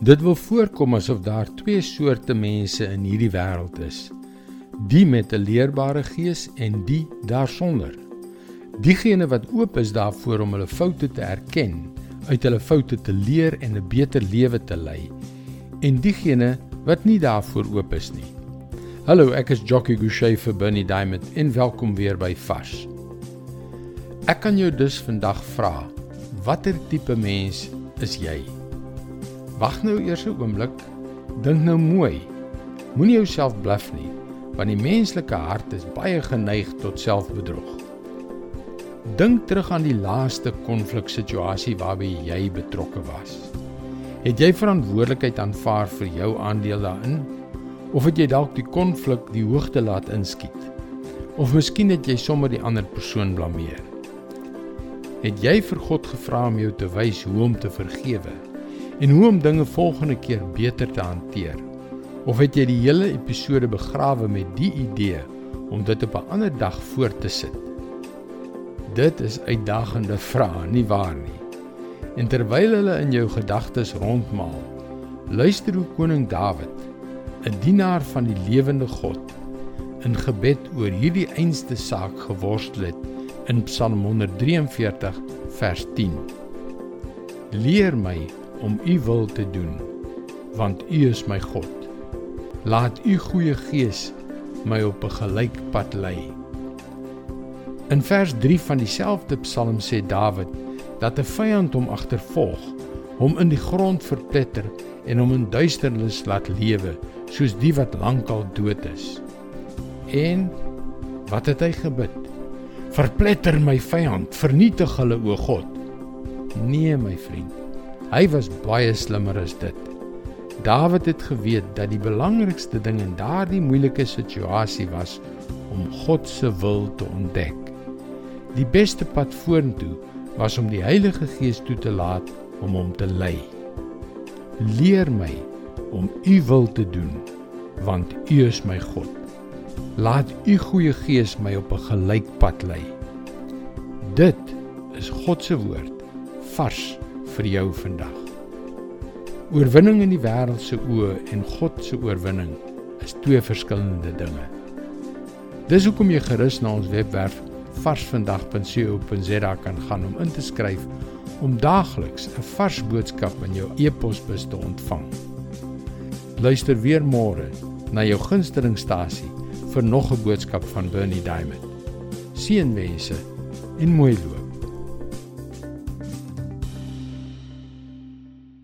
Dit wil voorkom asof daar twee soorte mense in hierdie wêreld is. Die met 'n leerbare gees en die daarsonder. Diegene wat oop is daarvoor om hulle foute te erken, uit hulle foute te leer en 'n beter lewe te lei. En diegene wat nie daarvoor oop is nie. Hallo, ek is Jockey Gouchee vir Bernie Diamond en welkom weer by Vars. Ek kan jou dus vandag vra, watter tipe mens is jy? Wag nou eers 'n oomblik. Dink nou mooi. Moenie jouself bluf nie, want die menslike hart is baie geneig tot selfbedrog. Dink terug aan die laaste konfliksituasie waarby jy betrokke was. Het jy verantwoordelikheid aanvaar vir jou aandeel daarin? Of het jy dalk die konflik die hoogte laat inskiet? Of miskien het jy sommer die ander persoon blameer? Het jy vir God gevra om jou te wys hoe om te vergewe? En hoe om dinge volgende keer beter te hanteer? Of het jy die hele episode begrawe met die idee om dit op 'n ander dag voort te sit? Dit is uitdagende vrae, nie waar nie? En terwyl hulle in jou gedagtes rondmaal, luister hoe koning Dawid, 'n dienaar van die lewende God, in gebed oor hierdie einste saak geworstel het in Psalm 143 vers 10. Leer my om u wil te doen want u is my God. Laat u goeie gees my op 'n gelyk pad lei. In vers 3 van dieselfde psalm sê Dawid dat 'n vyand hom agtervolg hom in die grond verpletter en hom in duisternis laat lewe soos die wat lankal dood is. En wat het hy gebid? Verpletter my vyand vernietig hulle o God. Nee my vriend Hy was baie slimmer as dit. Dawid het geweet dat die belangrikste ding in daardie moeilike situasie was om God se wil te ontdek. Die beste pad vorentoe was om die Heilige Gees toe te laat om hom te lei. Leer my om u wil te doen, want u is my God. Laat u goeie Gees my op 'n gelyk pad lei. Dit is God se woord vars vir jou vandag. Oorwinning in die wêreld se oë en God se oorwinning is twee verskillende dinge. Dis hoekom jy gerus na ons webwerf varsvandag.co.za kan gaan om in te skryf om daagliks 'n vars boodskap in jou e-posbus te ontvang. Luister weer môre na jou gunstelingstasie vir nog 'n boodskap van Bernie Diamond. Seënwense en mooi loop.